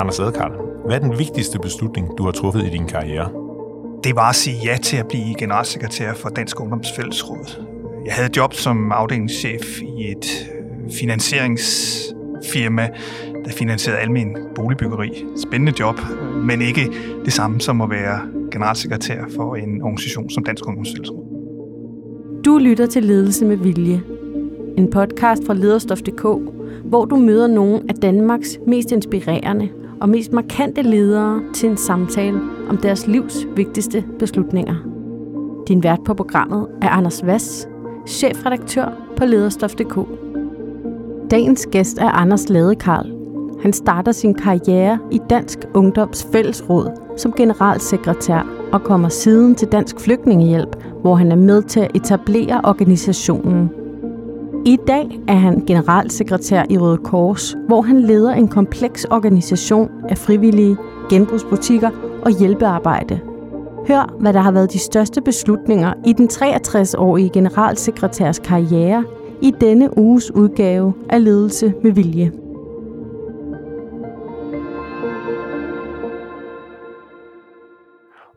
Anders Adekarl, hvad er den vigtigste beslutning, du har truffet i din karriere? Det var at sige ja til at blive generalsekretær for Dansk Ungdoms Fællesråd. Jeg havde job som afdelingschef i et øh, finansieringsfirma, der finansierede almen boligbyggeri. Spændende job, men ikke det samme som at være generalsekretær for en organisation som Dansk Ungdoms Fællesråd. Du lytter til Ledelse med Vilje. En podcast fra lederstof.dk, hvor du møder nogle af Danmarks mest inspirerende og mest markante ledere til en samtale om deres livs vigtigste beslutninger. Din vært på programmet er Anders Vass, chefredaktør på lederstof.dk. Dagens gæst er Anders Ladekarl. Han starter sin karriere i Dansk Ungdoms Fællesråd som generalsekretær og kommer siden til Dansk Flygtningehjælp, hvor han er med til at etablere organisationen. I dag er han generalsekretær i Røde Kors, hvor han leder en kompleks organisation af frivillige, genbrugsbutikker og hjælpearbejde. Hør, hvad der har været de største beslutninger i den 63-årige generalsekretærs karriere i denne uges udgave af Ledelse med Vilje.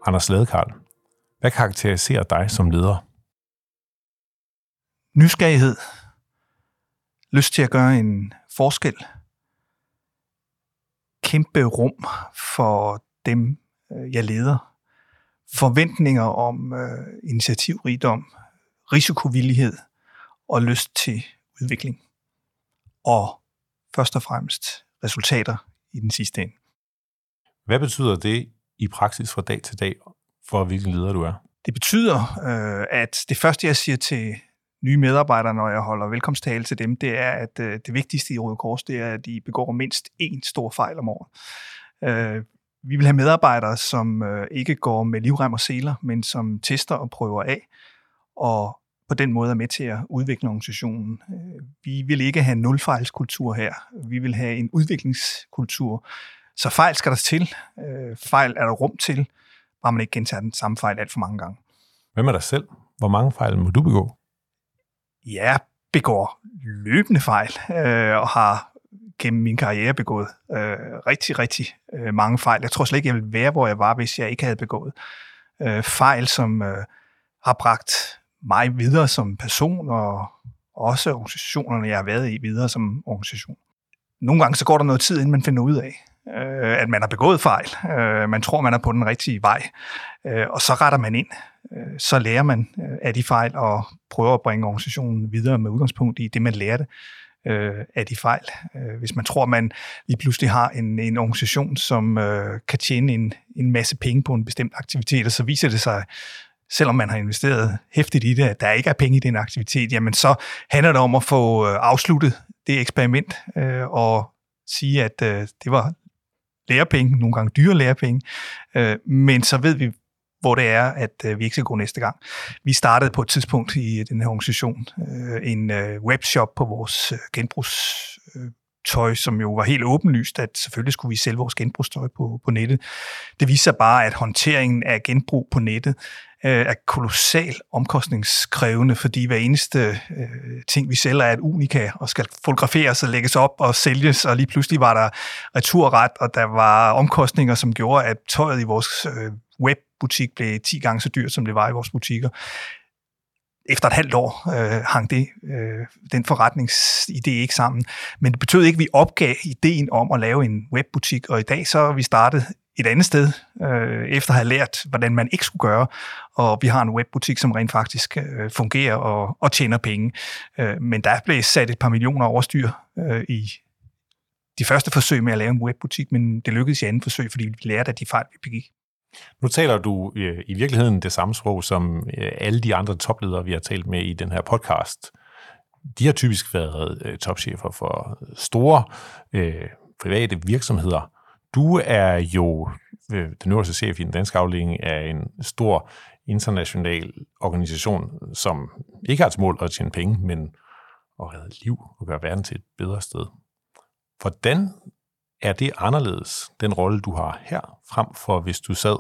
Anders Ladekarl, hvad karakteriserer dig som leder? Nysgerrighed. Lyst til at gøre en forskel. Kæmpe rum for dem, øh, jeg leder. Forventninger om øh, initiativrigdom, risikovillighed og lyst til udvikling. Og først og fremmest resultater i den sidste ende. Hvad betyder det i praksis fra dag til dag, for hvilken leder du er? Det betyder, øh, at det første, jeg siger til nye medarbejdere, når jeg holder velkomsttale til dem, det er, at øh, det vigtigste i Røde Kors, det er, at de begår mindst én stor fejl om året. Øh, vi vil have medarbejdere, som øh, ikke går med livrem og seler, men som tester og prøver af, og på den måde er med til at udvikle organisationen. Øh, vi vil ikke have en nulfejlskultur her. Vi vil have en udviklingskultur. Så fejl skal der til. Øh, fejl er der rum til, bare man ikke gentager den samme fejl alt for mange gange. Hvem er dig selv? Hvor mange fejl må du begå? Jeg begår løbende fejl, øh, og har gennem min karriere begået øh, rigtig, rigtig øh, mange fejl. Jeg tror slet ikke, jeg ville være, hvor jeg var, hvis jeg ikke havde begået øh, fejl, som øh, har bragt mig videre som person, og også organisationerne, jeg har været i videre som organisation. Nogle gange så går der noget tid, inden man finder ud af, øh, at man har begået fejl. Øh, man tror, man er på den rigtige vej, øh, og så retter man ind. Øh, så lærer man øh, af de fejl og prøver at bringe organisationen videre med udgangspunkt i det, man lærte øh, af de fejl. Øh, hvis man tror, man lige pludselig har en, en organisation, som øh, kan tjene en, en masse penge på en bestemt aktivitet, og så viser det sig, selvom man har investeret hæftigt i det, at der ikke er penge i den aktivitet, jamen så handler det om at få afsluttet det eksperiment øh, og sige, at øh, det var lærepenge, nogle gange dyre lærepenge, øh, men så ved vi, hvor det er, at øh, vi ikke skal gå næste gang. Vi startede på et tidspunkt i øh, den her organisation øh, en øh, webshop på vores øh, genbrugs øh, tøj, som jo var helt åbenlyst, at selvfølgelig skulle vi sælge vores genbrugstøj på, på nettet. Det viser sig bare, at håndteringen af genbrug på nettet øh, er kolossal omkostningskrævende, fordi hver eneste øh, ting, vi sælger, er et unika og skal fotograferes og lægges op og sælges, og lige pludselig var der returret, og der var omkostninger, som gjorde, at tøjet i vores øh, webbutik blev 10 gange så dyrt, som det var i vores butikker efter et halvt år øh, hang det, øh, den forretningsidé ikke sammen. Men det betød ikke, at vi opgav ideen om at lave en webbutik, og i dag så er vi startet et andet sted, øh, efter at have lært, hvordan man ikke skulle gøre, og vi har en webbutik, som rent faktisk øh, fungerer og, og tjener penge. Øh, men der blev sat et par millioner overstyr øh, i de første forsøg med at lave en webbutik, men det lykkedes i anden forsøg, fordi vi lærte af de fejl, vi begik. Nu taler du øh, i virkeligheden det samme sprog som øh, alle de andre topledere, vi har talt med i den her podcast. De har typisk været øh, topchefer for store øh, private virksomheder. Du er jo øh, den øverste chef i den danske afdeling af en stor international organisation, som ikke har til mål at tjene penge, men at redde liv og gøre verden til et bedre sted. Hvordan er det anderledes, den rolle, du har her, frem for hvis du sad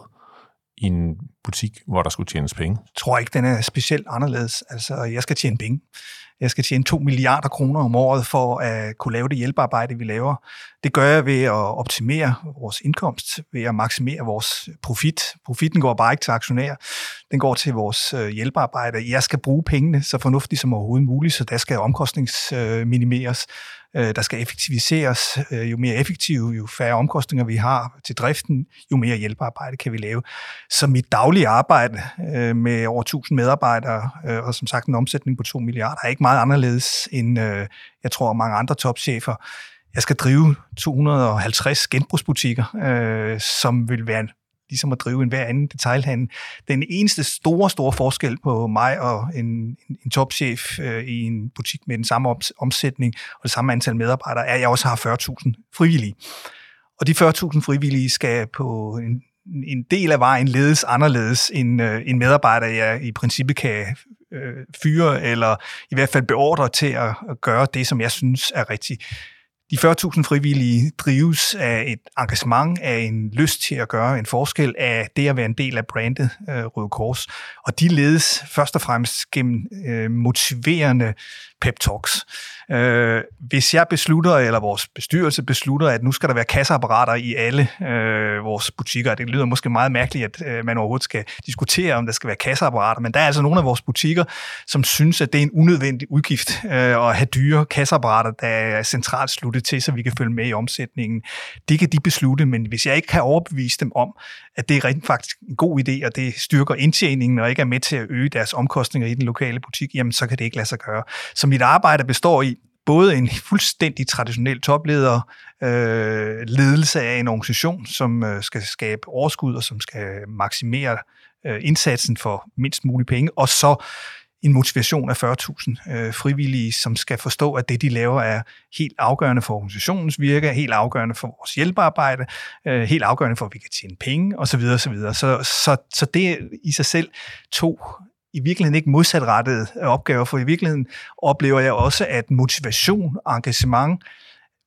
i en butik, hvor der skulle tjenes penge? Jeg tror ikke, den er specielt anderledes. Altså, jeg skal tjene penge. jeg skal tjene 2 milliarder kroner om året for at kunne lave det hjælpearbejde, vi laver. Det gør jeg ved at optimere vores indkomst, ved at maksimere vores profit. Profitten går bare ikke til aktionærer, den går til vores øh, hjælpearbejde. Jeg skal bruge pengene så fornuftigt som overhovedet muligt, så der skal omkostningsminimeres. Øh, der skal effektiviseres. Øh, jo mere effektive, jo færre omkostninger vi har til driften, jo mere hjælpearbejde kan vi lave. Så mit daglige arbejde øh, med over 1000 medarbejdere, øh, og som sagt en omsætning på 2 milliarder, er ikke meget anderledes end, øh, jeg tror, mange andre topchefer. Jeg skal drive 250 genbrugsbutikker, øh, som vil være ligesom at drive en hver anden detailhandel. Den eneste store, store forskel på mig og en, en, en topchef øh, i en butik med den samme omsætning og det samme antal medarbejdere, er, at jeg også har 40.000 frivillige. Og de 40.000 frivillige skal på en, en del af vejen ledes anderledes end øh, en medarbejder, jeg i princippet kan øh, fyre, eller i hvert fald beordre til at, at gøre det, som jeg synes er rigtigt. De 40.000 frivillige drives af et engagement, af en lyst til at gøre en forskel, af det at være en del af brandet øh, Røde Kors. Og de ledes først og fremmest gennem øh, motiverende pep talks. Øh, hvis jeg beslutter, eller vores bestyrelse beslutter, at nu skal der være kasseapparater i alle øh, vores butikker, det lyder måske meget mærkeligt, at øh, man overhovedet skal diskutere, om der skal være kasseapparater, men der er altså nogle af vores butikker, som synes, at det er en unødvendig udgift øh, at have dyre kasseapparater, der er centralt sluttet til, så vi kan følge med i omsætningen. Det kan de beslutte, men hvis jeg ikke kan overbevise dem om, at det er rent faktisk en god idé, og det styrker indtjeningen, og ikke er med til at øge deres omkostninger i den lokale butik, jamen så kan det ikke lade sig gøre. Så mit arbejde består i både en fuldstændig traditionel topleder, øh, ledelse af en organisation, som øh, skal skabe overskud og som skal maksimere øh, indsatsen for mindst mulige penge, og så en motivation af 40.000 øh, frivillige, som skal forstå, at det, de laver, er helt afgørende for organisationens virke, helt afgørende for vores hjælpearbejde, øh, helt afgørende for, at vi kan tjene penge osv. osv. Så, så, så det i sig selv to i virkeligheden ikke modsatrettede opgaver, for i virkeligheden oplever jeg også, at motivation og engagement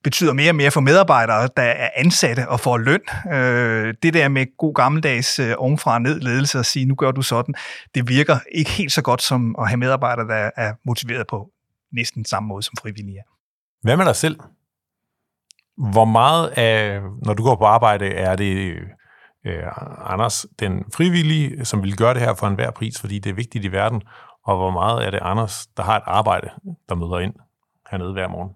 betyder mere og mere for medarbejdere, der er ansatte og får løn. Øh, det der med god gammeldags øh, ovenfra ned ledelse og sige, nu gør du sådan, det virker ikke helt så godt som at have medarbejdere, der er motiveret på næsten samme måde som frivillige er. Hvad med dig selv? Hvor meget af, når du går på arbejde, er det øh, Anders, den frivillige, som vil gøre det her for enhver pris, fordi det er vigtigt i verden, og hvor meget er det Anders, der har et arbejde, der møder ind hernede hver morgen?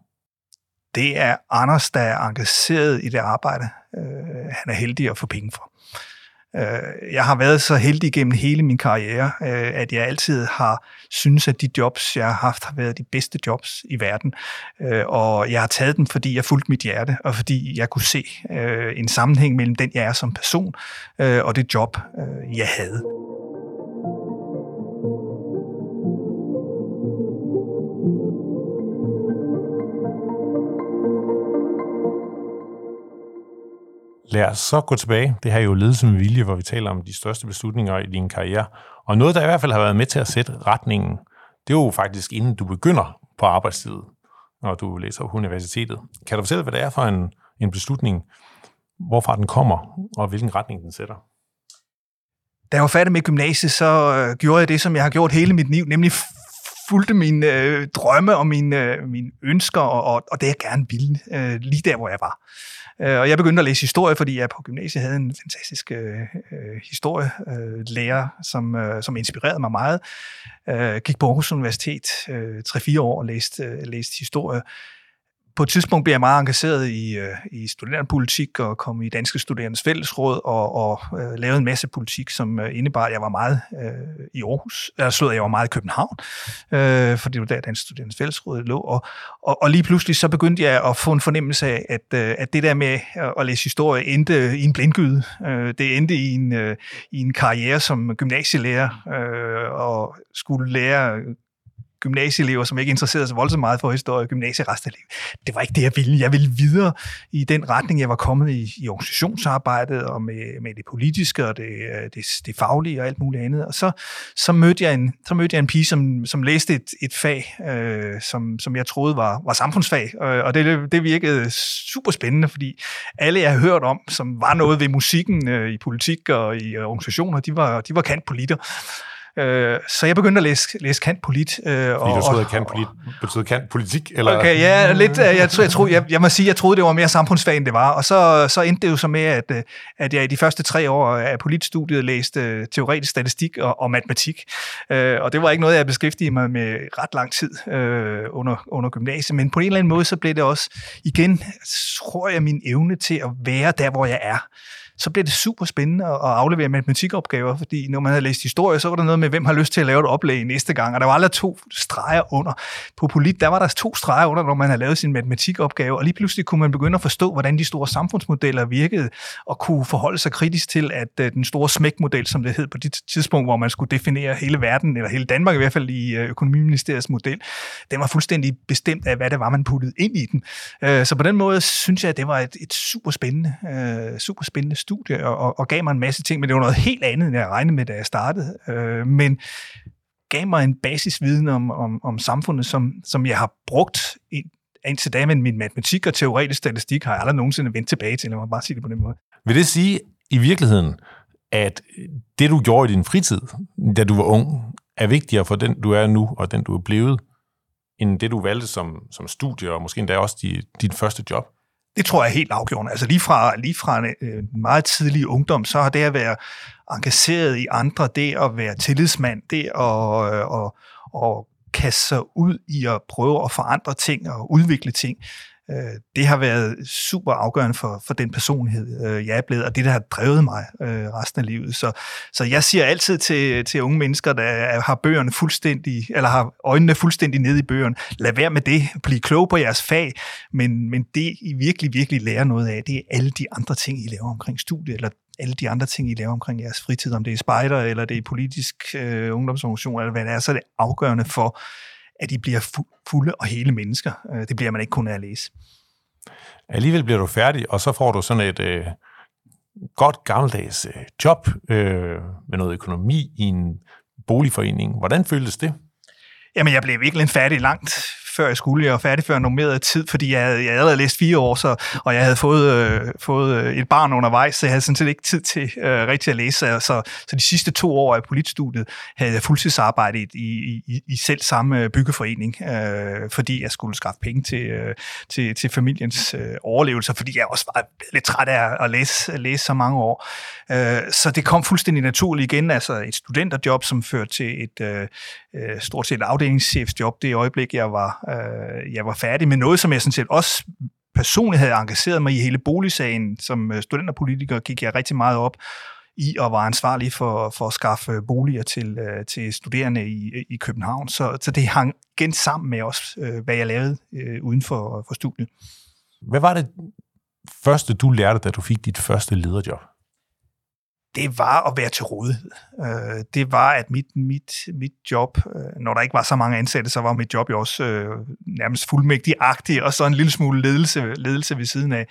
Det er Anders, der er engageret i det arbejde, øh, han er heldig at få penge for. Øh, jeg har været så heldig gennem hele min karriere, øh, at jeg altid har synes, at de jobs, jeg har haft, har været de bedste jobs i verden. Øh, og jeg har taget dem, fordi jeg fulgte mit hjerte, og fordi jeg kunne se øh, en sammenhæng mellem den, jeg er som person, øh, og det job, øh, jeg havde. Lad os så gå tilbage. Det her er jo ledelse med vilje, hvor vi taler om de største beslutninger i din karriere. Og noget, der i hvert fald har været med til at sætte retningen, det er jo faktisk inden du begynder på arbejdstid, når du læser på universitetet. Kan du fortælle, hvad det er for en, en beslutning, hvorfra den kommer, og hvilken retning den sætter? Da jeg var færdig med gymnasiet, så øh, gjorde jeg det, som jeg har gjort hele mit liv, nemlig fulgte mine øh, drømme og mine, øh, mine ønsker, og, og, og det jeg gerne ville, øh, lige der, hvor jeg var. Øh, og jeg begyndte at læse historie, fordi jeg på gymnasiet havde en fantastisk øh, øh historielærer, som, øh, som inspirerede mig meget. Øh, gik på Aarhus Universitet øh, 3-4 år og læste, øh, læste historie på et tidspunkt blev jeg meget engageret i, øh, i studenterpolitik og kom i Danske Studerendes Fællesråd og, og øh, lavede en masse politik, som øh, indebar, at jeg var meget øh, i Aarhus. Jeg slog, jeg var meget i København, øh, fordi det var der Danske Studerendes Fællesråd lå. Og, og, og lige pludselig så begyndte jeg at få en fornemmelse af, at, øh, at det der med at læse historie endte i en blindgyde. Øh, det endte i en, øh, i en karriere som gymnasielærer øh, og skulle lære gymnasieelever, som ikke interesserede sig voldsomt meget for historie og. Det var ikke det, jeg ville. Jeg ville videre i den retning, jeg var kommet i, i organisationsarbejdet og med, med det politiske og det, øh, det, det faglige og alt muligt andet. Og så, så, mødte, jeg en, så mødte jeg en pige, som, som læste et, et fag, øh, som, som jeg troede var, var samfundsfag. Øh, og det, det virkede super spændende, fordi alle, jeg har hørt om, som var noget ved musikken øh, i politik og i øh, organisationer, de var, de var kantpoliter. Øh, så jeg begyndte at læse, læse kant polit. Øh, Fordi du troede, at kant polit betød kant politik? Eller? Okay, ja, lidt. Øh, jeg, jeg, jeg, troede, jeg, jeg må sige, jeg troede, det var mere samfundsfag, end det var. Og så, så endte det jo så med, at, øh, at jeg i de første tre år af politstudiet læste øh, teoretisk statistik og, og matematik. Øh, og det var ikke noget, jeg beskæftigede mig med ret lang tid øh, under, under gymnasiet. Men på en eller anden måde, så blev det også igen, tror jeg, min evne til at være der, hvor jeg er så bliver det super spændende at aflevere matematikopgaver, fordi når man havde læst historie, så var der noget med, hvem har lyst til at lave et oplæg næste gang, og der var aldrig to streger under. På polit, der var der to streger under, når man havde lavet sin matematikopgave, og lige pludselig kunne man begynde at forstå, hvordan de store samfundsmodeller virkede, og kunne forholde sig kritisk til, at øh, den store smækmodel, som det hed på det tidspunkt, hvor man skulle definere hele verden, eller hele Danmark i hvert fald i øh, økonomiministeriets model, den var fuldstændig bestemt af, hvad det var, man puttede ind i den. Øh, så på den måde synes jeg, at det var et, et super spændende, super spændende studie og, og, gav mig en masse ting, men det var noget helt andet, end jeg regnede med, da jeg startede. Øh, men gav mig en basisviden om, om, om samfundet, som, som jeg har brugt indtil da, men min matematik og teoretisk statistik har jeg aldrig nogensinde vendt tilbage til, lad mig bare sige det på den måde. Vil det sige i virkeligheden, at det du gjorde i din fritid, da du var ung, er vigtigere for den, du er nu, og den, du er blevet, end det, du valgte som, som studie, og måske endda også di, dit første job? Det tror jeg er helt afgjort. Altså lige fra, lige fra øh, en øh, meget tidlig ungdom, så har det at være engageret i andre, det at være tillidsmand, det at, øh, og, at, at kaste sig ud i at prøve at forandre ting og udvikle ting, Øh, det har været super afgørende for, for den personlighed, øh, jeg er blevet, og det, der har drevet mig øh, resten af livet. Så, så jeg siger altid til, til unge mennesker, der har bøgerne fuldstændig, eller har øjnene fuldstændig nede i bøgerne, lad være med det, bliv klog på jeres fag, men, men det, I virkelig, virkelig lærer noget af, det er alle de andre ting, I laver omkring studiet, eller alle de andre ting, I laver omkring jeres fritid, om det er spejder, eller det er politisk øh, ungdomsorganisation, eller hvad det er, så er det afgørende for, at de bliver fu- fulde og hele mennesker. Øh, det bliver man ikke kun af at læse. Alligevel bliver du færdig, og så får du sådan et øh, godt gammeldags øh, job øh, med noget økonomi i en boligforening. Hvordan føltes det? Jamen, jeg blev virkelig færdig langt før jeg skulle. Jeg var færdig før normeret tid, fordi jeg havde, jeg havde læst fire år, så, og jeg havde fået, øh, fået øh, et barn undervejs, så jeg havde sådan set ikke tid til øh, rigtig at læse. Så, så, så de sidste to år af politstudiet havde jeg fuldtidsarbejde i, i, i, i selv samme øh, byggeforening, øh, fordi jeg skulle skaffe penge til, øh, til, til familiens øh, overlevelse, fordi jeg også var lidt træt af at læse, at læse så mange år. Øh, så det kom fuldstændig naturligt igen, altså et studenterjob, som førte til et øh, øh stort set afdelingschefsjob det øjeblik, jeg var øh, jeg var færdig med noget, som jeg sådan set også personligt havde engageret mig i hele boligsagen. Som øh, studenterpolitiker gik jeg rigtig meget op i og var ansvarlig for, for at skaffe boliger til, øh, til studerende i, i København. Så, så det hang igen sammen med også, øh, hvad jeg lavede øh, uden for, for studiet. Hvad var det første, du lærte, da du fik dit første lederjob? Det var at være til rådighed. Øh, det var, at mit, mit, mit job, øh, når der ikke var så mange ansatte, så var mit job jo også øh, nærmest fuldmægtig-agtig, og så en lille smule ledelse, ledelse ved siden af.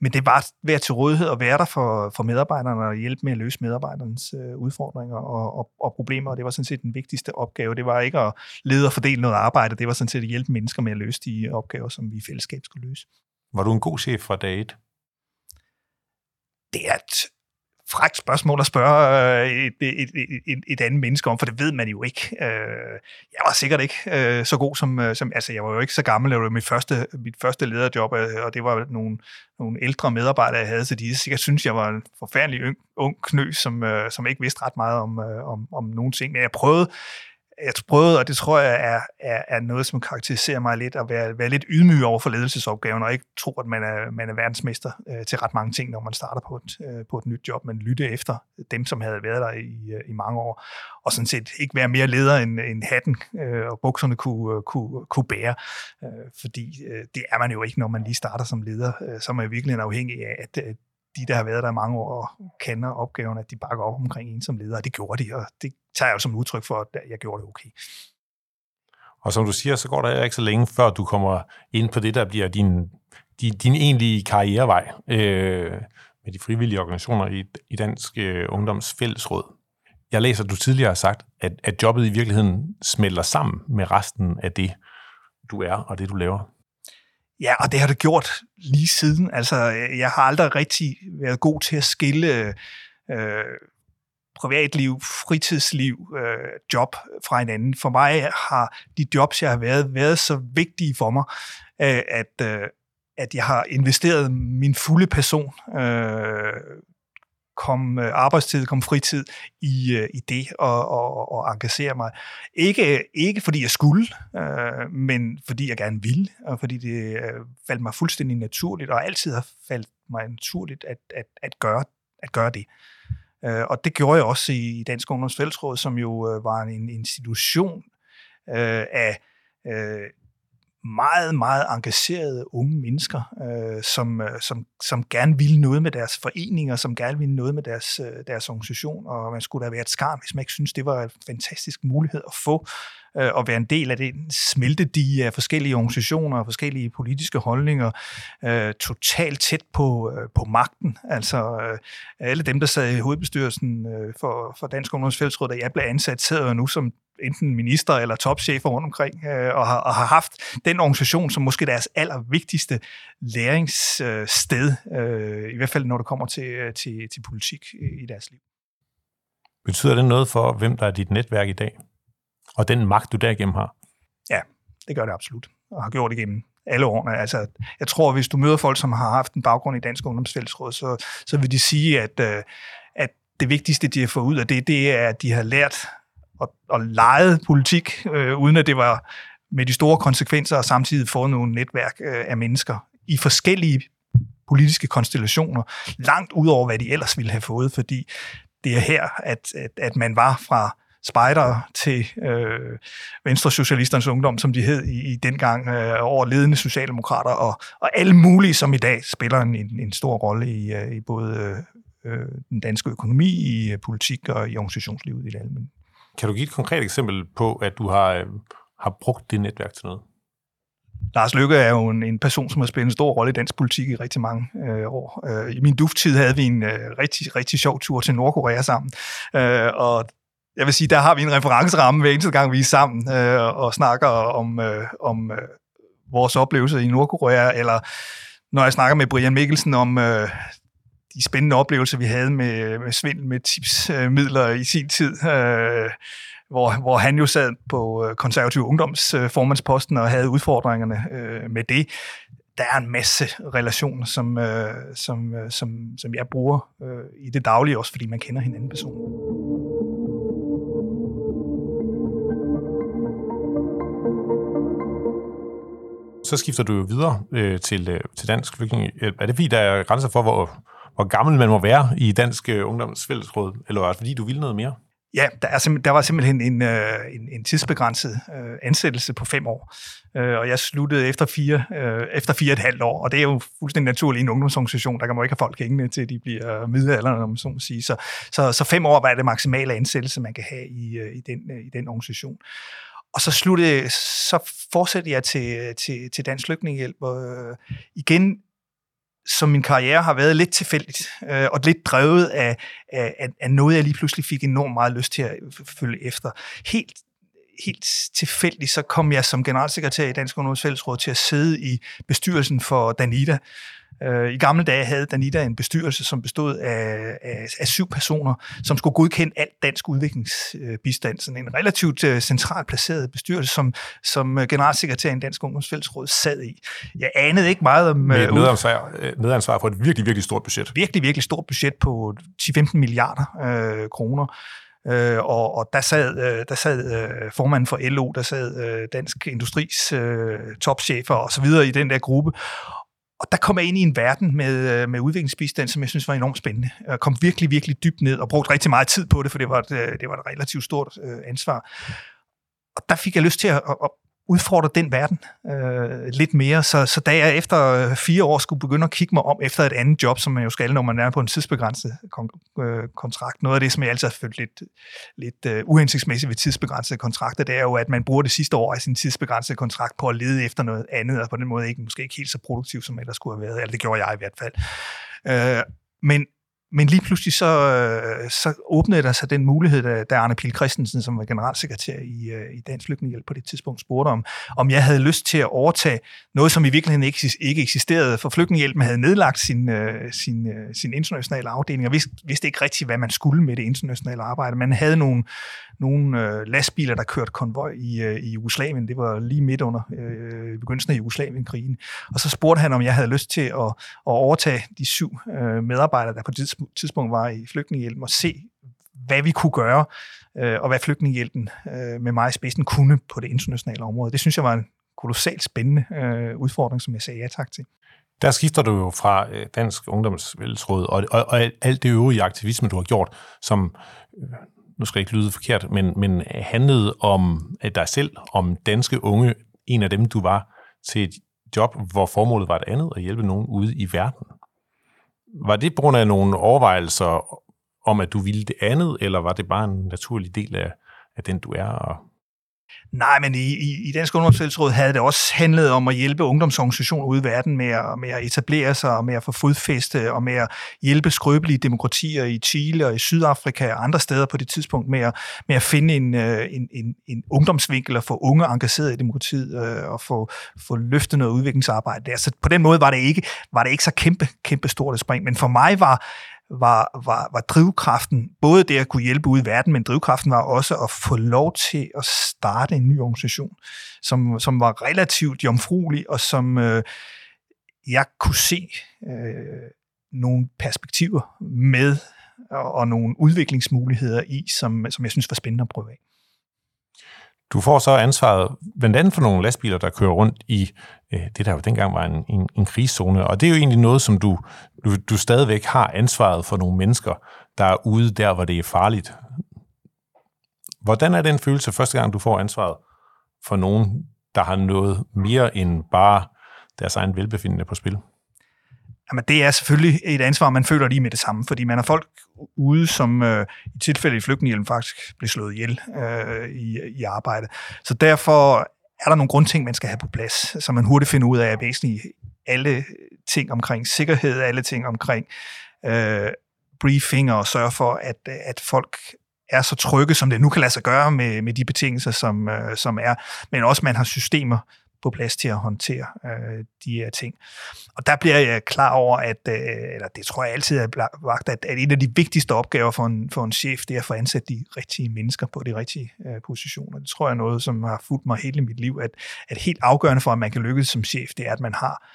Men det var at være til rådighed og være der for, for medarbejderne og hjælpe med at løse medarbejdernes øh, udfordringer og, og, og problemer. Og det var sådan set den vigtigste opgave. Det var ikke at lede og fordele noget arbejde, det var sådan set at hjælpe mennesker med at løse de opgaver, som vi i fællesskab skulle løse. Var du en god chef fra dag et? Det er et frækt spørgsmål at spørge øh, et, et, et, et andet menneske om, for det ved man jo ikke. Øh, jeg var sikkert ikke øh, så god som, øh, som, altså jeg var jo ikke så gammel, det var mit første, mit første lederjob, øh, og det var nogle, nogle ældre medarbejdere, jeg havde, så de sikkert synes, jeg var en forfærdelig ung, ung knø, som, øh, som ikke vidste ret meget om, om, om nogle ting. Men jeg prøvede, jeg prøvede, og det tror jeg er, er, er noget, som karakteriserer mig lidt, at være, være lidt ydmyg over for ledelsesopgaven, og ikke tro, at man er, man er verdensmester øh, til ret mange ting, når man starter på et, øh, på et nyt job, men lytte efter dem, som havde været der i, øh, i mange år, og sådan set ikke være mere leder, end, end hatten øh, og bukserne kunne, øh, kunne, kunne bære, øh, fordi øh, det er man jo ikke, når man lige starter som leder, øh, så er man virkelig afhængig af, at, at de, der har været der i mange år og kender opgaven, at de bakker op omkring en som leder, og det gjorde de, og det tager jeg jo som udtryk for, at jeg gjorde det okay. Og som du siger, så går der ikke så længe, før du kommer ind på det, der bliver din, din, din egentlige karrierevej øh, med de frivillige organisationer i, i Dansk øh, Ungdoms Fællesråd. Jeg læser, at du tidligere har sagt, at, at jobbet i virkeligheden smelter sammen med resten af det, du er og det, du laver. Ja, og det har det gjort lige siden. Altså, jeg har aldrig rigtig været god til at skille øh, privatliv, fritidsliv, øh, job fra hinanden. For mig har de jobs, jeg har været, været så vigtige for mig, øh, at, øh, at jeg har investeret min fulde person, øh, kom øh, arbejdstid, kom fritid i, øh, i det og, og, og engagere mig. Ikke, ikke fordi jeg skulle, øh, men fordi jeg gerne ville, og fordi det øh, faldt mig fuldstændig naturligt, og altid har faldt mig naturligt at, at, at, gøre, at gøre det. Øh, og det gjorde jeg også i Dansk Ungdoms Fællesråd, som jo øh, var en institution øh, af øh, meget, meget engagerede unge mennesker, øh, som, øh, som, som gerne ville noget med deres foreninger, som gerne ville noget med deres, øh, deres organisation, og man skulle da være et skar, hvis man ikke synes, det var en fantastisk mulighed at få øh, at være en del af den smeltedige af forskellige organisationer og forskellige politiske holdninger, øh, totalt tæt på, øh, på magten. Altså øh, alle dem, der sad i hovedbestyrelsen øh, for, for Dansk Ungdomsfællesråd, da jeg blev ansat, sidder jo nu som enten minister eller topchefer rundt omkring, øh, og, har, og har haft den organisation som måske deres allervigtigste læringssted, øh, i hvert fald når det kommer til, øh, til, til politik i deres liv. Betyder det noget for, hvem der er dit netværk i dag? Og den magt, du derigennem har? Ja, det gør det absolut, og har gjort det igennem alle årene. Altså, jeg tror, hvis du møder folk, som har haft en baggrund i Dansk Ungdomsfællesråd, så, så vil de sige, at, øh, at det vigtigste, de har fået ud af det, det er, at de har lært og, og leget politik, øh, uden at det var med de store konsekvenser, og samtidig fået nogle netværk øh, af mennesker i forskellige politiske konstellationer, langt ud over, hvad de ellers ville have fået, fordi det er her, at, at, at man var fra spejder til øh, Venstre Socialisternes Ungdom, som de hed i, i dengang, øh, over ledende socialdemokrater, og, og alle mulige, som i dag spiller en, en stor rolle i, øh, i både øh, øh, den danske økonomi, i øh, politik og i organisationslivet i det almindelige. Kan du give et konkret eksempel på, at du har, øh, har brugt det netværk til noget? Lars Lykke er jo en, en person, som har spillet en stor rolle i dansk politik i rigtig mange øh, år. Øh, I min dufttid havde vi en øh, rigtig, rigtig sjov tur til Nordkorea sammen, øh, og jeg vil sige, der har vi en referenceramme hver eneste gang, vi er sammen øh, og snakker om, øh, om øh, vores oplevelser i Nordkorea, eller når jeg snakker med Brian Mikkelsen om øh, de spændende oplevelser, vi havde med, med svindel med tipsmidler øh, i sin tid, øh, hvor, hvor han jo sad på øh, konservativ ungdomsformandsposten øh, og havde udfordringerne øh, med det. Der er en masse relationer, som, øh, som, øh, som, som jeg bruger øh, i det daglige, også fordi man kender hinanden personligt. så skifter du jo videre øh, til, øh, til Dansk Flygtningehjælp. Er det fordi, der er grænser for, hvor, hvor gammel man må være i Dansk øh, Ungdomsfællesråd, eller var det fordi, du vil noget mere? Ja, der, er der var simpelthen en, øh, en, en tidsbegrænset øh, ansættelse på fem år, øh, og jeg sluttede efter fire, øh, efter fire og et halvt år, og det er jo fuldstændig naturligt i en ungdomsorganisation, der kan man ikke have folk hængende til de bliver øh, middelalderen, om så må sige. Så, så, så fem år var det maksimale ansættelse, man kan have i, øh, i, den, øh, i den organisation. Og så sluttede, så fortsatte jeg til, til, til Dansk Flygtningehjælp, og øh, igen, som min karriere har været lidt tilfældigt, øh, og lidt drevet af, af, af noget, jeg lige pludselig fik enormt meget lyst til at følge efter. Helt helt tilfældigt, så kom jeg som generalsekretær i Dansk Ungdomsfællesråd til at sidde i bestyrelsen for Danida, Øh, I gamle dage havde Danita en bestyrelse, som bestod af, af, af syv personer, som skulle godkende alt dansk udviklingsbistand. Sådan en relativt uh, centralt placeret bestyrelse, som, som generalsekretær i Dansk Ungdomsfællesråd sad i. Jeg anede ikke meget om... Med et medansvar, medansvar for et virkelig, virkelig stort budget. Virkelig, virkelig stort budget på 10-15 milliarder øh, kroner. Øh, og, og der sad, øh, der sad øh, formanden for LO, der sad øh, Dansk Industris øh, topchefer og så videre i den der gruppe. Og der kom jeg ind i en verden med, øh, med udviklingsbistand, som jeg synes var enormt spændende. Jeg kom virkelig, virkelig dybt ned og brugte rigtig meget tid på det, for det var et, øh, det var et relativt stort øh, ansvar. Og der fik jeg lyst til at, at, udfordre den verden øh, lidt mere. Så, så da jeg efter øh, fire år skulle begynde at kigge mig om efter et andet job, som man jo skal, når man er på en tidsbegrænset kon- øh, kontrakt. Noget af det, som jeg altid har følt lidt, lidt øh, uhensigtsmæssigt ved tidsbegrænsede kontrakter, det er jo, at man bruger det sidste år af sin tidsbegrænsede kontrakt på at lede efter noget andet, og på den måde ikke, måske ikke helt så produktiv, som ellers skulle have været. Eller det gjorde jeg i hvert fald. Øh, men men lige pludselig så, øh, så åbnede der sig den mulighed, da, da Arne Pil Christensen, som var generalsekretær i, øh, i Dansk Flygtningehjælp på det tidspunkt, spurgte om, om jeg havde lyst til at overtage noget, som i virkeligheden ikke, ikke eksisterede, for Flygtningehjælpen havde nedlagt sin, øh, sin, sin internationale afdeling, og vidste, vidste ikke rigtigt, hvad man skulle med det internationale arbejde. Man havde nogle, nogle lastbiler, der kørte konvoj i, i Jugoslavien. Det var lige midt under øh, begyndelsen af Jugoslavien-krigen. Og så spurgte han, om jeg havde lyst til at, at overtage de syv øh, medarbejdere, der på det tidspunkt var i flygtningehjælpen, og se, hvad vi kunne gøre, øh, og hvad flygtningehjælpen øh, med mig i spidsen kunne på det internationale område. Det synes jeg var en kolossalt spændende øh, udfordring, som jeg sagde ja tak til. Der skifter du jo fra øh, Dansk Ungdomsvældesråd og, og, og alt det øvrige aktivisme, du har gjort, som øh, nu skal jeg ikke lyde forkert, men, men handlede om øh, dig selv, om danske unge, en af dem du var, til et job, hvor formålet var et andet, at hjælpe nogen ude i verden. Var det på grund af nogle overvejelser om, at du ville det andet, eller var det bare en naturlig del af, af den, du er, og Nej, men i, i, i Dansk Ungdomsfællesråd havde det også handlet om at hjælpe ungdomsorganisationer ude i verden med at, med at etablere sig og med at få fodfæste og med at hjælpe skrøbelige demokratier i Chile og i Sydafrika og andre steder på det tidspunkt med at, med at finde en, øh, en, en, en ungdomsvinkel og få unge engageret i demokratiet øh, og få, få løftet noget udviklingsarbejde der. Så på den måde var det ikke, var det ikke så kæmpe, kæmpe stort et spring. Men for mig var, var, var, var drivkraften både det at kunne hjælpe ud i verden, men drivkraften var også at få lov til at starte en ny organisation, som, som var relativt jomfruelig, og som øh, jeg kunne se øh, nogle perspektiver med, og, og nogle udviklingsmuligheder i, som, som jeg synes var spændende at prøve af. Du får så ansvaret blandt andet for nogle lastbiler, der kører rundt i øh, det, der jo dengang var en, en, en krigszone. Og det er jo egentlig noget, som du, du, du stadigvæk har ansvaret for nogle mennesker, der er ude der, hvor det er farligt. Hvordan er den følelse første gang, du får ansvaret for nogen, der har noget mere end bare deres egen velbefindende på spil? Jamen, det er selvfølgelig et ansvar, man føler lige med det samme, fordi man har folk ude, som øh, i tilfælde i flygtningehjælpen faktisk blev slået ihjel øh, i, i arbejde. Så derfor er der nogle grundting, man skal have på plads, så man hurtigt finder ud af, at væsentligt alle ting omkring sikkerhed, alle ting omkring øh, briefing og sørge for, at, at folk er så trygge, som det nu kan lade sig gøre med, med de betingelser, som, øh, som er, men også man har systemer, på plads til at håndtere øh, de her ting. Og der bliver jeg klar over, at, øh, eller det tror jeg altid er vagt, at, at en af de vigtigste opgaver for en, for en chef, det er at få ansat de rigtige mennesker på de rigtige øh, positioner. Det tror jeg er noget, som har fulgt mig hele mit liv, at, at helt afgørende for, at man kan lykkes som chef, det er, at man har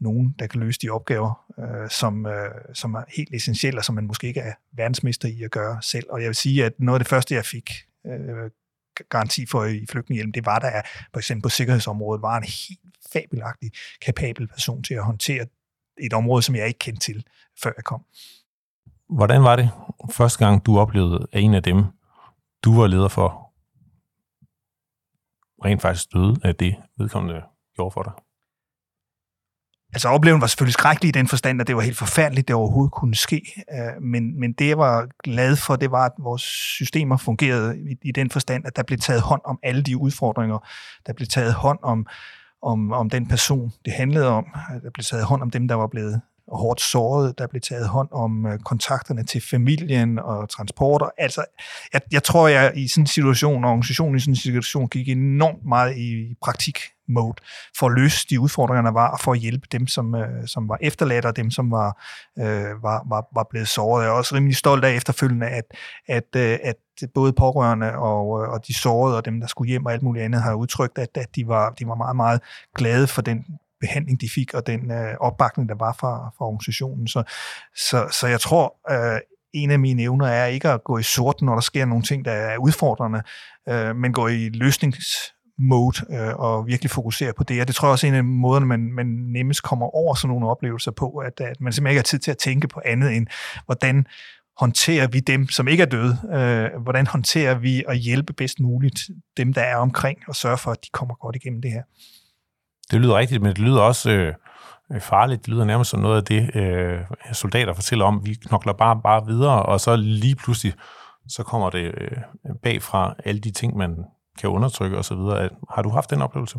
nogen, der kan løse de opgaver, øh, som, øh, som er helt essentielle, og som man måske ikke er verdensmester i at gøre selv. Og jeg vil sige, at noget af det første, jeg fik øh, garanti for i flygtningehjelm, det var der for eksempel på sikkerhedsområdet, var en helt fabelagtig, kapabel person til at håndtere et område, som jeg ikke kendte til, før jeg kom. Hvordan var det første gang, du oplevede, at en af dem, du var leder for, rent faktisk døde af det, vedkommende gjorde for dig? Altså oplevelsen var selvfølgelig skrækkelig i den forstand, at det var helt forfærdeligt, det overhovedet kunne ske. Øh, men, men det, jeg var glad for, det var, at vores systemer fungerede i, i den forstand, at der blev taget hånd om alle de udfordringer. Der blev taget hånd om, om, om den person, det handlede om. Der blev taget hånd om dem, der var blevet hårdt såret. Der blev taget hånd om øh, kontakterne til familien og transporter. Altså, jeg, jeg tror, jeg i sådan en situation, og organisationen i sådan en situation, gik enormt meget i praktik mode for at løse de udfordringer, der var, og for at hjælpe dem, som, øh, som var efterladt, og dem, som var, øh, var, var, var blevet såret. Jeg er også rimelig stolt af efterfølgende, at, at, øh, at både pårørende og, øh, og de sårede, og dem, der skulle hjem og alt muligt andet, har udtrykt, at, at de, var, de var meget, meget glade for den behandling, de fik, og den øh, opbakning, der var fra, fra organisationen. Så, så, så jeg tror, øh, en af mine evner er ikke at gå i sort, når der sker nogle ting, der er udfordrende, øh, men gå i løsnings mode øh, og virkelig fokusere på det. Og det tror jeg også er en af måderne, man, man nemmest kommer over sådan nogle oplevelser på, at, at man simpelthen ikke har tid til at tænke på andet end, hvordan håndterer vi dem, som ikke er døde? Øh, hvordan håndterer vi at hjælpe bedst muligt dem, der er omkring, og sørge for, at de kommer godt igennem det her? Det lyder rigtigt, men det lyder også øh, øh, farligt. Det lyder nærmest som noget af det, øh, soldater fortæller om. Vi knokler bare, bare videre, og så lige pludselig, så kommer det øh, bagfra alle de ting, man kan undertrykke osv. Har du haft den oplevelse?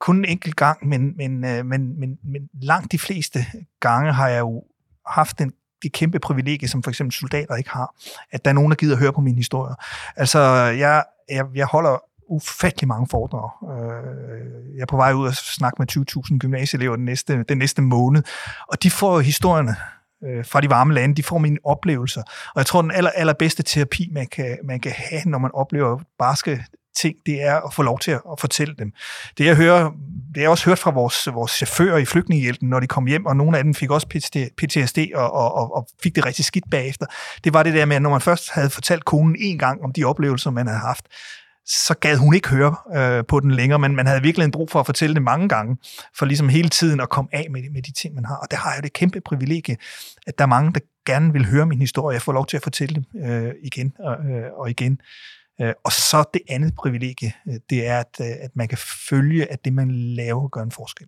Kun en enkelt gang, men, men, øh, men, men, men langt de fleste gange har jeg jo haft den det kæmpe privilegie, som for eksempel soldater ikke har, at der er nogen, der gider at høre på mine historier. Altså, jeg, jeg, jeg holder ufattelig mange foredrag. Øh, jeg er på vej ud og snakke med 20.000 gymnasieelever den næste, den næste måned, og de får historierne øh, fra de varme lande, de får mine oplevelser. Og jeg tror, den aller, allerbedste terapi, man kan, man kan have, når man oplever barske ting, det er at få lov til at, at fortælle dem. Det jeg hører, det jeg også hørt fra vores, vores chauffører i flygtningehjælpen, når de kom hjem, og nogle af dem fik også PTSD og, og, og fik det rigtig skidt bagefter. Det var det der med, at når man først havde fortalt konen en gang om de oplevelser, man havde haft, så gad hun ikke høre øh, på den længere, men man havde virkelig en brug for at fortælle det mange gange, for ligesom hele tiden at komme af med, med de ting, man har. Og der har jeg det kæmpe privilegie, at der er mange, der gerne vil høre min historie. Jeg får lov til at fortælle dem øh, igen og, øh, og igen. Øh, og så det andet privilegie, øh, det er, at, øh, at man kan følge, at det, man laver, gør en forskel.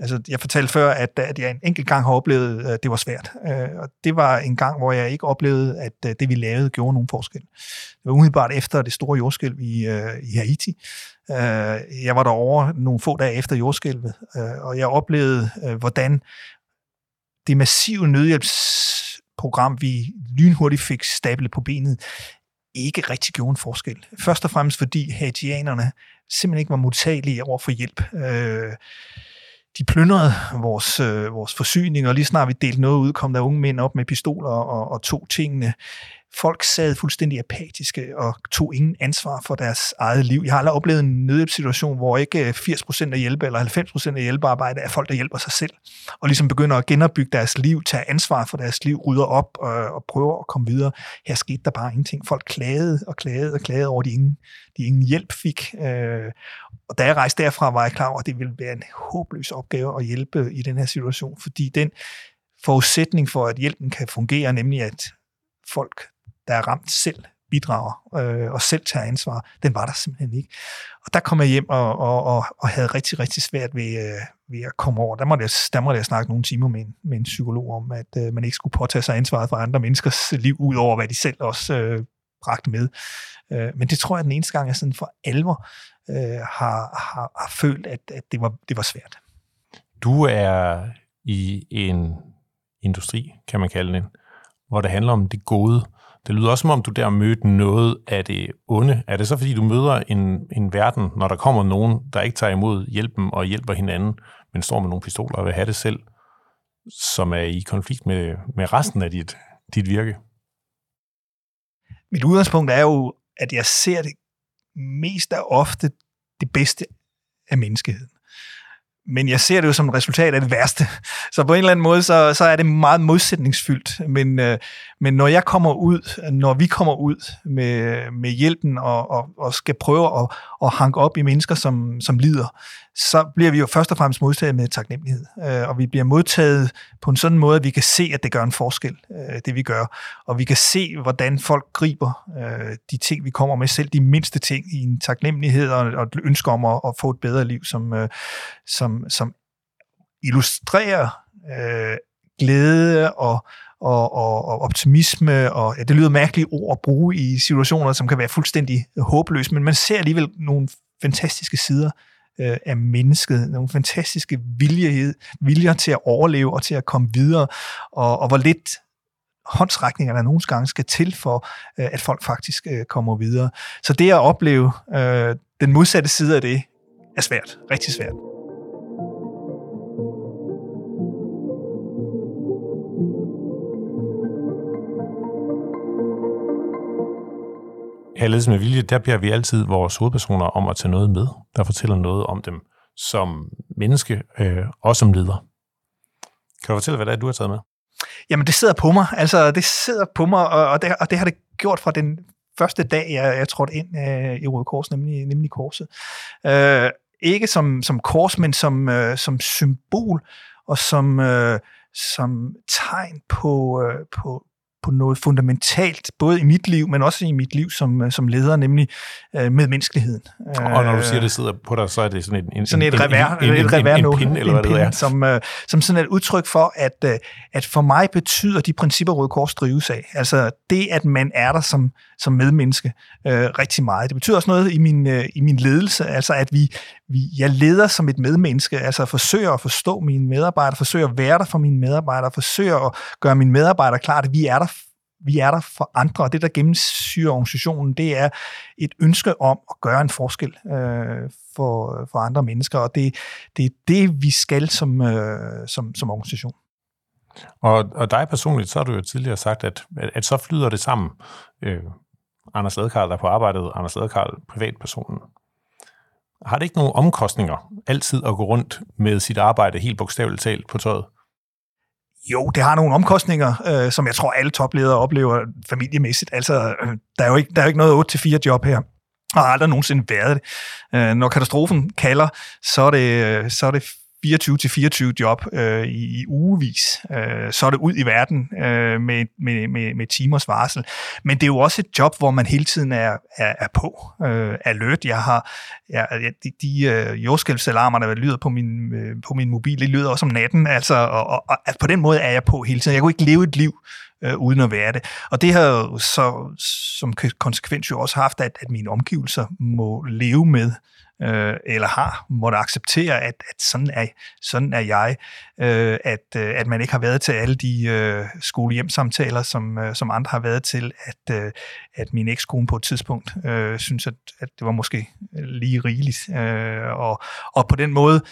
Altså, jeg fortalte før, at, at jeg en enkelt gang har oplevet, øh, at det var svært. Øh, og det var en gang, hvor jeg ikke oplevede, at øh, det, vi lavede, gjorde nogen forskel. Det var umiddelbart efter det store jordskælv i, i Haiti. Jeg var derovre nogle få dage efter jordskælvet, og jeg oplevede, hvordan det massive nødhjælpsprogram, vi lynhurtigt fik stablet på benet, ikke rigtig gjorde en forskel. Først og fremmest fordi haitianerne simpelthen ikke var modtagelige over for hjælp. Øh, de plyndrede vores, øh, vores forsyning, og lige snart vi delte noget ud, kom der unge mænd op med pistoler og, og tog tingene folk sad fuldstændig apatiske og tog ingen ansvar for deres eget liv. Jeg har aldrig oplevet en nødhjælpssituation, hvor ikke øh, 80% af hjælpe eller 90% af hjælpearbejde er folk, der hjælper sig selv, og ligesom begynder at genopbygge deres liv, tage ansvar for deres liv, rydder op og, og prøver at komme videre. Her skete der bare ingenting. Folk klagede og klagede og klagede over, at de ingen, de ingen hjælp fik. Øh, og da jeg rejste derfra, var jeg klar over, at det ville være en håbløs opgave at hjælpe i den her situation, fordi den forudsætning for, at hjælpen kan fungere, nemlig at folk der er ramt selv bidrager øh, og selv tager ansvar, den var der simpelthen ikke. Og der kom jeg hjem og, og, og, og havde rigtig, rigtig svært ved, øh, ved at komme over. Der måtte, jeg, der måtte jeg snakke nogle timer med en, med en psykolog om, at øh, man ikke skulle påtage sig ansvaret for andre menneskers liv, ud over hvad de selv også øh, bragte med. Øh, men det tror jeg er den eneste gang, jeg sådan for alvor øh, har, har, har følt, at, at det, var, det var svært. Du er i en industri, kan man kalde det, hvor det handler om det gode. Det lyder også som om, du der mødte noget af det onde. Er det så, fordi du møder en, en verden, når der kommer nogen, der ikke tager imod hjælpen og hjælper hinanden, men står med nogle pistoler og vil have det selv, som er i konflikt med, med resten af dit, dit virke? Mit udgangspunkt er jo, at jeg ser det mest af ofte det bedste af menneskeheden men jeg ser det jo som et resultat af det værste. Så på en eller anden måde, så, så er det meget modsætningsfyldt. Men, øh, men når jeg kommer ud, når vi kommer ud med, med hjælpen og, og, og skal prøve at, at hanke op i mennesker, som, som lider, så bliver vi jo først og fremmest modtaget med taknemmelighed. Øh, og vi bliver modtaget på en sådan måde, at vi kan se, at det gør en forskel, øh, det vi gør. Og vi kan se, hvordan folk griber øh, de ting, vi kommer med, selv de mindste ting i en taknemmelighed og, og et ønske om at, at få et bedre liv, som, øh, som, som illustrerer øh, glæde og, og, og, og optimisme, og ja, det lyder mærkelige ord at bruge i situationer, som kan være fuldstændig håbløse, men man ser alligevel nogle fantastiske sider øh, af mennesket, nogle fantastiske vilje, viljer til at overleve og til at komme videre, og, og hvor lidt håndsrækninger, der nogle gange skal til for, øh, at folk faktisk øh, kommer videre. Så det at opleve øh, den modsatte side af det, er svært, rigtig svært. Her Ledelse med Vilje, der beder vi altid vores hovedpersoner om at tage noget med, der fortæller noget om dem som menneske øh, og som leder. Kan du fortælle, hvad det er, du har taget med? Jamen, det sidder på mig. Altså, det sidder på mig, og, og, det, og det har det gjort fra den første dag, jeg, jeg trådte ind øh, i Røde Kors, nemlig, nemlig korset. Øh, ikke som, som kors, men som, øh, som symbol og som, øh, som tegn på, øh, på, på noget fundamentalt, både i mit liv, men også i mit liv som, øh, som leder, nemlig øh, medmenneskeligheden. Og når du siger, det sidder på dig, så er det sådan en, en, sådan et revær, en, en, et revær en, en, en pinde, eller hvad det er. Som, øh, som sådan et udtryk for, at, øh, at for mig betyder de principper, Røde Kors drives af, altså det, at man er der som, som medmenneske øh, rigtig meget. Det betyder også noget i min, øh, i min ledelse, altså at vi, vi, jeg leder som et medmenneske, altså forsøger at forstå mine medarbejdere, forsøger at være der for mine medarbejdere, forsøger at gøre mine medarbejdere klart, at vi er der vi er der for andre, og det, der gennemsyrer organisationen, det er et ønske om at gøre en forskel øh, for, for andre mennesker, og det, det er det, vi skal som, øh, som, som organisation. Og, og dig personligt, så har du jo tidligere sagt, at, at, at så flyder det sammen. Øh, Anders Ladekarl, der på arbejdet, Anders Ladekarl, privatpersonen. Har det ikke nogen omkostninger altid at gå rundt med sit arbejde helt bogstaveligt talt på tøjet? Jo, det har nogle omkostninger, øh, som jeg tror, alle topledere oplever familiemæssigt. Altså, øh, der, er jo ikke, der er jo ikke noget 8-4 job her og har aldrig nogensinde været det. Øh, når katastrofen kalder, så er det, øh, så er det 24-24 job øh, i, i ugevis. Øh, så er det ud i verden øh, med, med, med, med timers varsel. Men det er jo også et job, hvor man hele tiden er, er, er på, øh, alert. Jeg har jeg, de, de øh, jordskælvsalarmer, der lyder på min, øh, på min mobil, det lyder også om natten. Altså, og, og, og på den måde er jeg på hele tiden. Jeg kunne ikke leve et liv øh, uden at være det. Og det har så som konsekvens jo også haft, at, at mine omgivelser må leve med øh, eller har måtte acceptere, at, at sådan, er, sådan er jeg, øh, at, øh, at man ikke har været til alle de øh, skolehjemsamtaler, som, øh, som andre har været til, at, øh, at min ekskone på et tidspunkt øh, synes, at, at det var måske lige rigeligt. Øh, og, og på den måde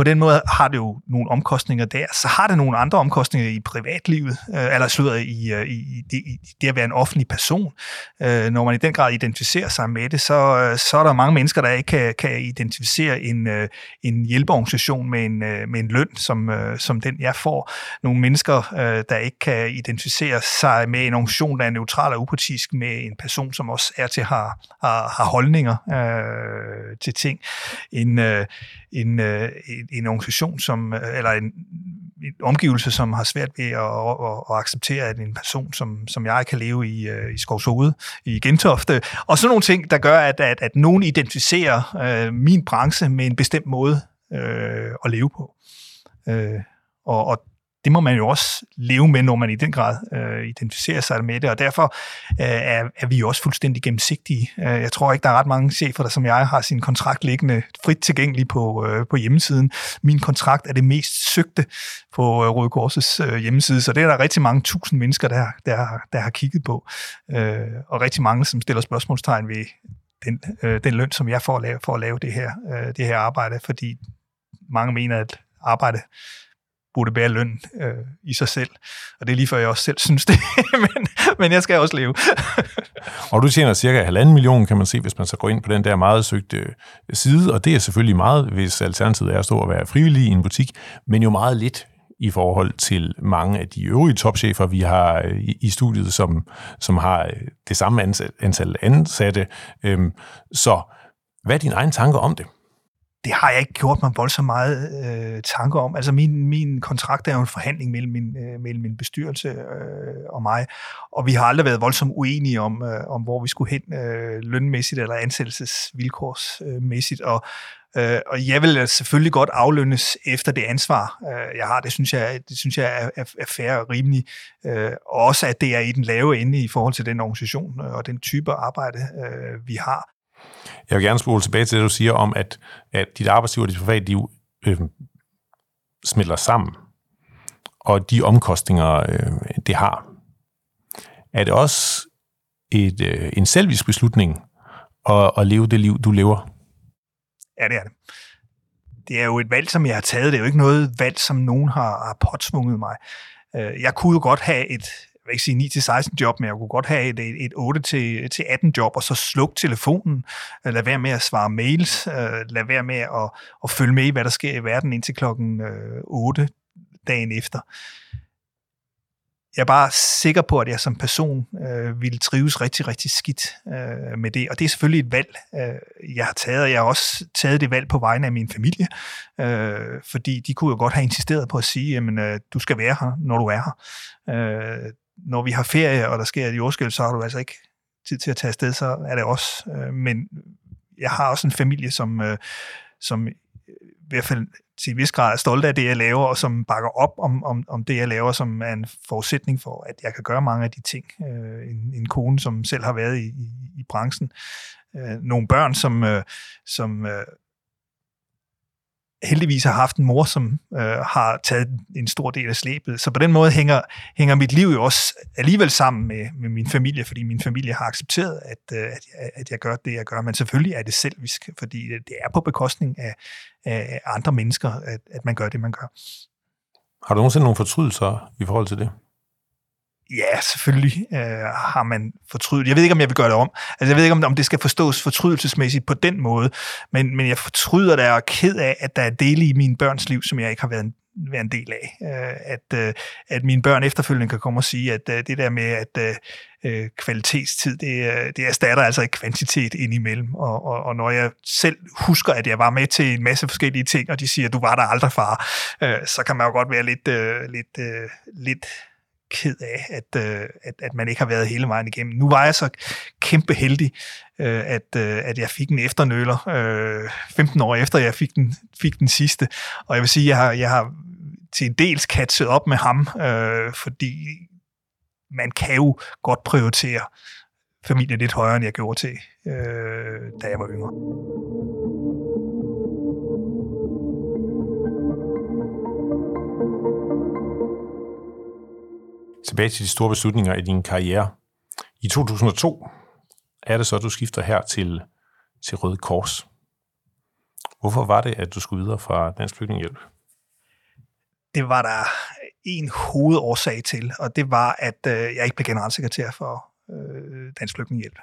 på den måde har det jo nogle omkostninger der. Så har det nogle andre omkostninger i privatlivet, øh, eller slutter i, øh, i, det, i det at være en offentlig person. Øh, når man i den grad identificerer sig med det, så, øh, så er der mange mennesker, der ikke kan, kan identificere en, øh, en hjælpeorganisation med en, øh, med en løn, som, øh, som den jeg får. Nogle mennesker, øh, der ikke kan identificere sig med en organisation, der er neutral og upartisk, med en person, som også er til at have, have, have holdninger øh, til ting. En, øh, en, øh, en, en organisation, som, eller en, en omgivelse, som har svært ved at, at, at acceptere, at en person, som, som jeg kan leve i, øh, i Skovshoved, i Gentofte, og sådan nogle ting, der gør, at, at, at nogen identificerer øh, min branche med en bestemt måde øh, at leve på. Øh, og, og det må man jo også leve med, når man i den grad øh, identificerer sig med det, og derfor øh, er, er vi også fuldstændig gennemsigtige. Øh, jeg tror ikke, der er ret mange chefer, der som jeg har sin kontrakt liggende frit tilgængelig på, øh, på hjemmesiden. Min kontrakt er det mest søgte på øh, Røde Korsets øh, hjemmeside, så det er der rigtig mange tusind mennesker, der, der, der har kigget på, øh, og rigtig mange, som stiller spørgsmålstegn ved den, øh, den løn, som jeg får at lave, for at lave det her, øh, det her arbejde, fordi mange mener, at arbejde burde bære løn øh, i sig selv. Og det er lige før jeg også selv synes det, men, men jeg skal også leve. og du tjener cirka halvanden million, kan man se, hvis man så går ind på den der meget søgte øh, side, og det er selvfølgelig meget, hvis alternativet er at stå og være frivillig i en butik, men jo meget lidt i forhold til mange af de øvrige topchefer, vi har øh, i, i studiet, som, som har øh, det samme antal ansatte. Øhm, så hvad er din egen tanke om det? Det har jeg ikke gjort mig voldsomt meget øh, tanker om. Altså min, min kontrakt er jo en forhandling mellem min, øh, mellem min bestyrelse øh, og mig, og vi har aldrig været voldsomt uenige om, øh, om hvor vi skulle hen øh, lønmæssigt eller ansættelsesvilkårsmæssigt. Og, øh, og jeg vil selvfølgelig godt aflønnes efter det ansvar, øh, jeg har. Det synes jeg, det synes jeg er, er, er fair og rimelig. Øh, også at det er i den lave ende i forhold til den organisation øh, og den type arbejde, øh, vi har. Jeg vil gerne spole tilbage til det, du siger om, at, at dit arbejdsliv og dit privat, liv øh, smelter sammen, og de omkostninger, øh, det har. Er det også et, øh, en selvisk beslutning at, at leve det liv, du lever? Ja, det er det. Det er jo et valg, som jeg har taget. Det er jo ikke noget valg, som nogen har, har påtvunget mig. Øh, jeg kunne jo godt have et, vil ikke sige 9-16 job, men jeg kunne godt have et, et 8-18 job, og så slukke telefonen, øh, lad være med at svare mails, øh, lad være med at, at følge med i, hvad der sker i verden indtil klokken øh, 8 dagen efter. Jeg er bare sikker på, at jeg som person øh, ville trives rigtig, rigtig skidt øh, med det. Og det er selvfølgelig et valg, øh, jeg har taget, og jeg har også taget det valg på vegne af min familie, øh, fordi de kunne jo godt have insisteret på at sige, at du skal være her, når du er her. Øh, når vi har ferie, og der sker et jordskælv, så har du altså ikke tid til at tage afsted, så er det også. Øh, men jeg har også en familie, som, øh, som hvert fald til en vis grad er stolte af det, jeg laver, og som bakker op om, om, om det, jeg laver, som er en forudsætning for, at jeg kan gøre mange af de ting. Øh, en, en kone, som selv har været i, i, i branchen. Øh, nogle børn, som, øh, som øh, heldigvis har haft en mor, som øh, har taget en stor del af slæbet. Så på den måde hænger, hænger mit liv jo også alligevel sammen med, med min familie, fordi min familie har accepteret, at, øh, at, jeg, at jeg gør det, jeg gør. Men selvfølgelig er det selvisk, fordi det er på bekostning af, af andre mennesker, at, at man gør det, man gør. Har du nogensinde nogle fortrydelser i forhold til det? Ja, selvfølgelig øh, har man fortrydet. Jeg ved ikke, om jeg vil gøre det om. Altså, jeg ved ikke, om, om det skal forstås fortrydelsesmæssigt på den måde, men, men jeg fortryder det og er ked af, at der er dele i mine børns liv, som jeg ikke har været en, været en del af. Øh, at, øh, at mine børn efterfølgende kan komme og sige, at øh, det der med, at øh, øh kvalitetstid, det, øh, det erstatter altså ikke kvantitet indimellem. Og, og, og når jeg selv husker, at jeg var med til en masse forskellige ting, og de siger, at du var der aldrig, far, øh, så kan man jo godt være lidt, øh, lidt, øh, lidt ked af, at, øh, at, at man ikke har været hele vejen igennem. Nu var jeg så kæmpe heldig, øh, at, øh, at jeg fik en efternøler øh, 15 år efter, jeg fik den, fik den sidste. Og jeg vil sige, at jeg har, jeg har til en dels katset op med ham, øh, fordi man kan jo godt prioritere familien lidt højere, end jeg gjorde til, øh, da jeg var yngre. Tilbage til de store beslutninger i din karriere. I 2002 er det så, at du skifter her til, til Røde Kors. Hvorfor var det, at du skulle videre fra Dansk Flygtningehjælp? Det var der en hovedårsag til, og det var, at øh, jeg ikke blev generalsekretær for øh, Dansk Flygtningehjælp.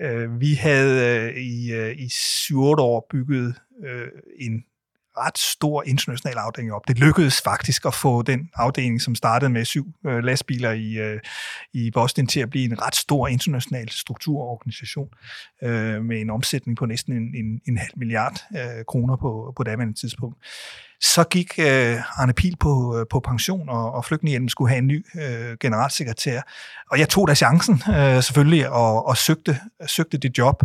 Øh, vi havde øh, i, øh, i 7-8 år bygget øh, en ret stor international afdeling op. Det lykkedes faktisk at få den afdeling, som startede med syv øh, lastbiler i, øh, i Boston, til at blive en ret stor international strukturorganisation øh, med en omsætning på næsten en, en, en halv milliard øh, kroner på, på daværende tidspunkt. Så gik øh, Arne Pil på, øh, på pension, og, og flygtningehjælpen skulle have en ny øh, generalsekretær. Og jeg tog da chancen øh, selvfølgelig og, og søgte, søgte det job.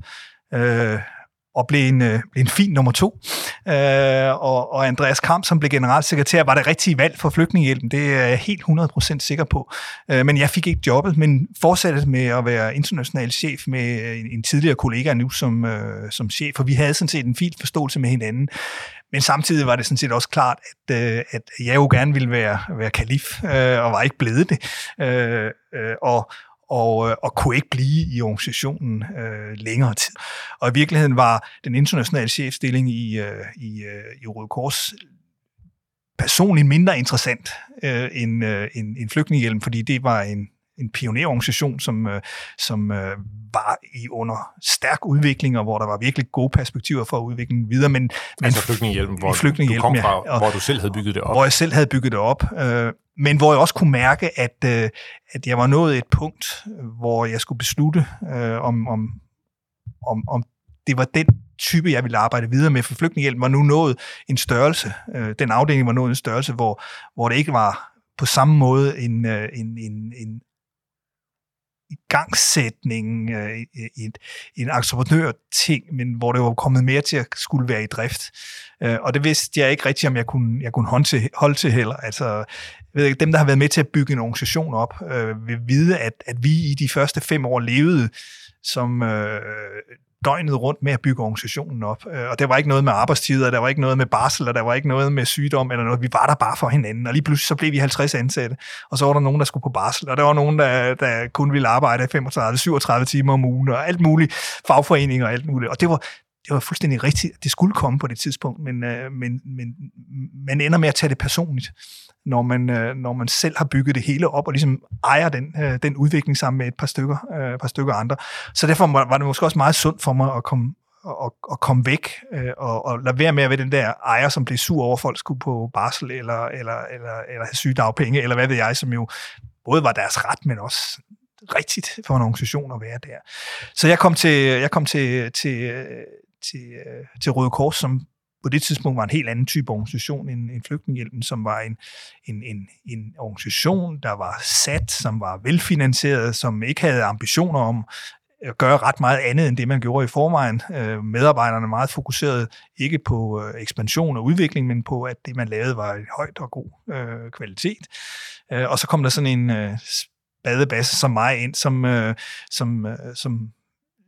Øh, og blev en, øh, blev en fin nummer to. Øh, og, og Andreas Kram, som blev generalsekretær, var det rigtige valg for flygtningehjælpen. Det er jeg helt 100% sikker på. Øh, men jeg fik ikke jobbet, men fortsatte med at være international chef med en, en tidligere kollega nu som, øh, som chef, og vi havde sådan set en fin forståelse med hinanden. Men samtidig var det sådan set også klart, at, øh, at jeg jo gerne ville være, være kalif, øh, og var ikke blevet det. Øh, øh, og, og, øh, og kunne ikke blive i organisationen øh, længere tid. Og i virkeligheden var den internationale chefstilling i, øh, i, øh, i Røde Kors personligt mindre interessant øh, end, øh, end, end flygtningehjælpen, fordi det var en, en pionerorganisation, som, øh, som øh, var i under stærk udvikling, og hvor der var virkelig gode perspektiver for at udvikle den videre. Men, altså flygtningehjelpen, hvor flygtningehjelm, du kom fra, ja, og, hvor du selv havde bygget det op. Hvor jeg selv havde bygget det op. Øh, men hvor jeg også kunne mærke, at, øh, at jeg var nået et punkt, hvor jeg skulle beslutte, øh, om, om, om, om det var den type, jeg ville arbejde videre med, for flygtningehjælp var nu nået en størrelse. Øh, den afdeling var nået en størrelse, hvor, hvor det ikke var på samme måde en, øh, en, en, en igangsætning, øh, en, en entreprenør-ting, men hvor det var kommet mere til at skulle være i drift. Øh, og det vidste jeg ikke rigtigt, om jeg kunne, jeg kunne holde, til, holde til heller. Altså, jeg ved ikke, dem, der har været med til at bygge en organisation op, øh, vil vide, at, at vi i de første fem år levede som øh, døgnet rundt med at bygge organisationen op. Øh, og der var ikke noget med arbejdstider, der var ikke noget med barsel, og der var ikke noget med sygdom eller noget. Vi var der bare for hinanden, og lige pludselig så blev vi 50 ansatte, og så var der nogen, der skulle på barsel, og der var nogen, der, der kun ville arbejde 35-37 timer om ugen, og alt muligt, fagforeninger og alt muligt. Og det var, det var fuldstændig rigtigt, at det skulle komme på det tidspunkt, men, øh, men, men man ender med at tage det personligt når man, øh, når man selv har bygget det hele op og ligesom ejer den, øh, den udvikling sammen med et par stykker, øh, et par stykker andre. Så derfor var det måske også meget sundt for mig at komme, at, at komme væk øh, og, og lade være med at være den der ejer, som blev sur over, at folk skulle på barsel eller, eller, eller, eller have sygedagpenge, eller hvad ved jeg, som jo både var deres ret, men også rigtigt for en organisation at være der. Så jeg kom til, jeg kom til, til, øh, til, øh, til Røde Kors som på det tidspunkt var en helt anden type organisation end, end Flygtningehjælpen, som var en, en, en, en organisation, der var sat, som var velfinansieret, som ikke havde ambitioner om at gøre ret meget andet end det, man gjorde i forvejen. Øh, medarbejderne er meget fokuseret ikke på øh, ekspansion og udvikling, men på, at det, man lavede, var i højt og god øh, kvalitet. Øh, og så kom der sådan en øh, badebasse som mig ind, som, øh, som, øh, som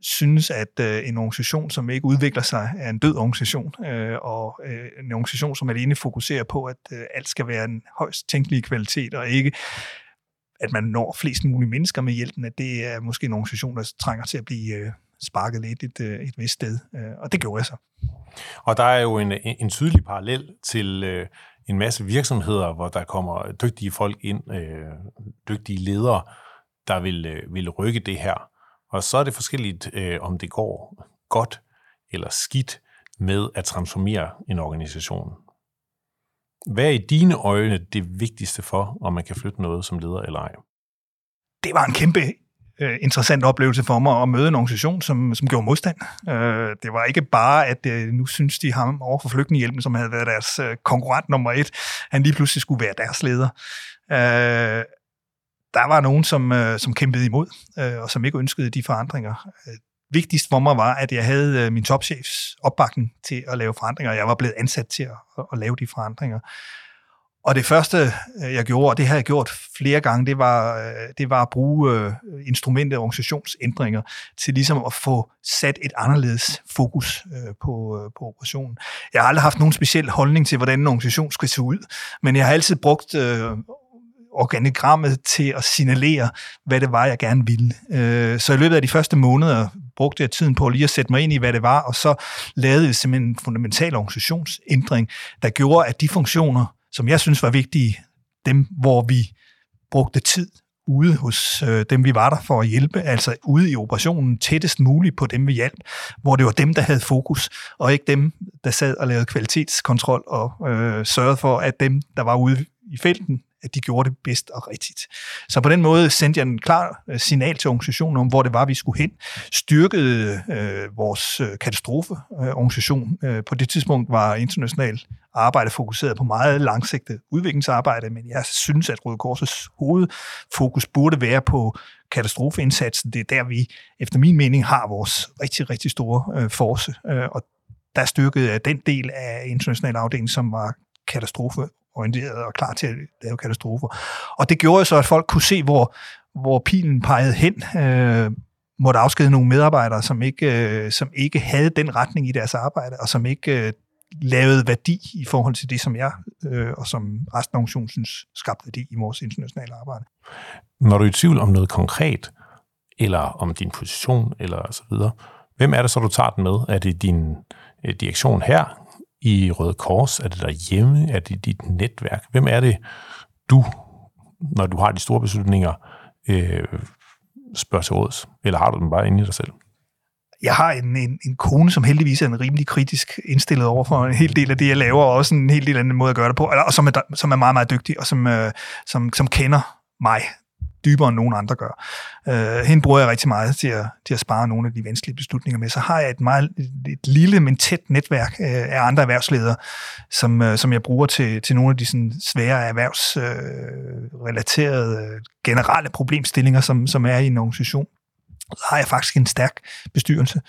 synes, at øh, en organisation, som ikke udvikler sig, er en død organisation, øh, og øh, en organisation, som alene fokuserer på, at øh, alt skal være en højst tænkelig kvalitet, og ikke at man når flest mulige mennesker med hjælpen, at det er måske en organisation, der trænger til at blive øh, sparket lidt et, øh, et vist sted. Øh, og det gjorde jeg så. Og der er jo en, en tydelig parallel til øh, en masse virksomheder, hvor der kommer dygtige folk ind, øh, dygtige ledere, der vil, øh, vil rykke det her. Og så er det forskelligt, øh, om det går godt eller skidt med at transformere en organisation. Hvad er i dine øjne det vigtigste for, om man kan flytte noget som leder eller ej? Det var en kæmpe øh, interessant oplevelse for mig at møde en organisation, som, som gjorde modstand. Øh, det var ikke bare, at øh, nu synes de ham over for flygtningehjælpen, som havde været deres øh, konkurrent nummer et, han lige pludselig skulle være deres leder. Øh, der var nogen, som, øh, som kæmpede imod, øh, og som ikke ønskede de forandringer. Øh, vigtigst for mig var, at jeg havde øh, min topchefs opbakning til at lave forandringer, og jeg var blevet ansat til at, at, at lave de forandringer. Og det første, øh, jeg gjorde, og det har jeg gjort flere gange, det var, øh, det var at bruge øh, instrumentet organisationsændringer til ligesom at få sat et anderledes fokus øh, på, på operationen. Jeg har aldrig haft nogen speciel holdning til, hvordan en organisation skal se ud, men jeg har altid brugt organigrammet til at signalere, hvad det var, jeg gerne ville. Øh, så i løbet af de første måneder brugte jeg tiden på lige at sætte mig ind i, hvad det var, og så lavede jeg simpelthen en fundamental organisationsændring, der gjorde, at de funktioner, som jeg synes var vigtige, dem hvor vi brugte tid ude hos øh, dem, vi var der for at hjælpe, altså ude i operationen tættest muligt på dem, vi hjalp, hvor det var dem, der havde fokus, og ikke dem, der sad og lavede kvalitetskontrol og øh, sørgede for, at dem, der var ude i felten, at de gjorde det bedst og rigtigt. Så på den måde sendte jeg en klar øh, signal til organisationen om, hvor det var, vi skulle hen. Styrkede øh, vores øh, katastrofeorganisation. Øh, på det tidspunkt var international arbejde fokuseret på meget langsigtet udviklingsarbejde, men jeg synes, at Røde Korsets hovedfokus burde være på katastrofeindsatsen. Det er der, vi efter min mening har vores rigtig, rigtig store øh, force. Øh, og der styrkede jeg den del af international afdeling, som var katastrofe orienteret og klar til at lave katastrofer. Og det gjorde så, at folk kunne se, hvor, hvor pilen pegede hen. Øh, måtte afskede nogle medarbejdere, som ikke, øh, som ikke havde den retning i deres arbejde, og som ikke øh, lavede værdi i forhold til det, som jeg øh, og som resten af organisationen synes skabte værdi i vores internationale arbejde. Når du er i tvivl om noget konkret, eller om din position, eller så videre, hvem er det så, du tager den med? Er det din øh, direktion her? I Røde Kors? Er det derhjemme? Er det dit netværk? Hvem er det, du, når du har de store beslutninger, øh, spørger til råds? Eller har du dem bare inde i dig selv? jeg har en, en, en kone, som heldigvis er en rimelig kritisk indstillet over for en hel del af det, jeg laver, og også en hel del anden måde at gøre det på, og som er, som er meget, meget dygtig, og som, øh, som, som kender mig dybere end nogen andre gør. Øh, hende bruger jeg rigtig meget til at, til at spare nogle af de vanskelige beslutninger med. Så har jeg et meget et lille, men tæt netværk øh, af andre erhvervsledere, som, øh, som jeg bruger til, til nogle af de sådan, svære erhvervsrelaterede øh, øh, generelle problemstillinger, som, som er i en organisation så har jeg faktisk en stærk bestyrelse.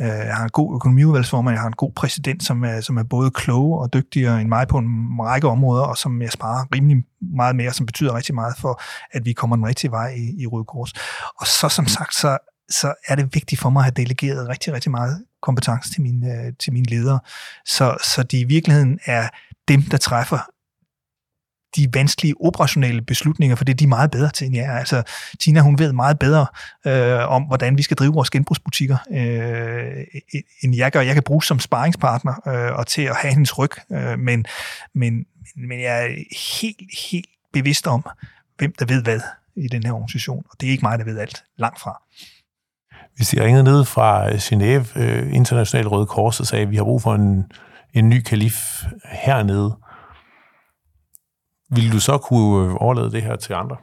Øh, jeg har en god økonomiudvalgsformand, jeg har en god præsident, som er, som er både klog og dygtigere end mig på en række områder, og som jeg sparer rimelig meget mere, som betyder rigtig meget for, at vi kommer den rigtige vej i, i Røde Kors. Og så som sagt, så, så er det vigtigt for mig at have delegeret rigtig, rigtig meget kompetence til mine, øh, til mine ledere, så, så de i virkeligheden er dem, der træffer de vanskelige operationelle beslutninger, for det er de meget bedre til end jeg er. Altså, Tina, hun ved meget bedre øh, om, hvordan vi skal drive vores genbrugsbutikker, øh, end jeg gør. Jeg kan bruge som sparringspartner øh, og til at have hendes ryg, øh, men, men, men jeg er helt, helt bevidst om, hvem der ved hvad i den her organisation, og det er ikke mig, der ved alt. Langt fra. Hvis de ringede ned fra øh, Genève, øh, International Røde Kors, og sagde, at vi har brug for en, en ny kalif hernede, vil du så kunne øh, overlade det her til andre?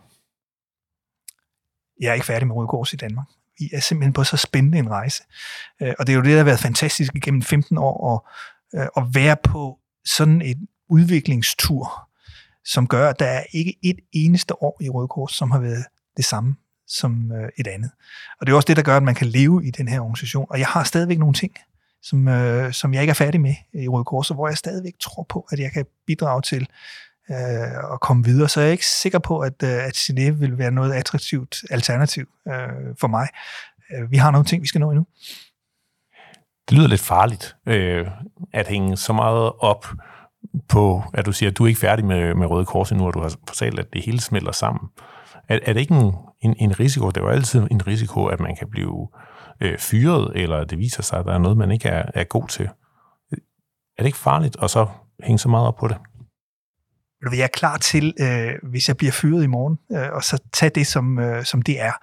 Jeg er ikke færdig med Røde Kors i Danmark. Vi er simpelthen på så spændende en rejse. Øh, og det er jo det, der har været fantastisk igennem 15 år, at, øh, at være på sådan en udviklingstur, som gør, at der er ikke et eneste år i Røde Kors, som har været det samme som et andet. Og det er også det, der gør, at man kan leve i den her organisation. Og jeg har stadigvæk nogle ting, som, øh, som jeg ikke er færdig med i Røde Kors, hvor jeg stadigvæk tror på, at jeg kan bidrage til øh, at komme videre. Så jeg er ikke sikker på, at, øh, at Genève vil være noget attraktivt alternativ øh, for mig. Øh, vi har nogle ting, vi skal nå endnu. Det lyder lidt farligt, øh, at hænge så meget op på, at du siger, at du er ikke færdig med, med Røde Kors endnu, og du har fortalt, at det hele smelter sammen. Er, er det ikke en, en, en risiko? Det er jo altid en risiko, at man kan blive øh, fyret, eller det viser sig, at der er noget, man ikke er, er god til. Er det ikke farligt at så hænge så meget op på det? Jeg er klar til, øh, hvis jeg bliver fyret i morgen, øh, og så tage det, som, øh, som det er.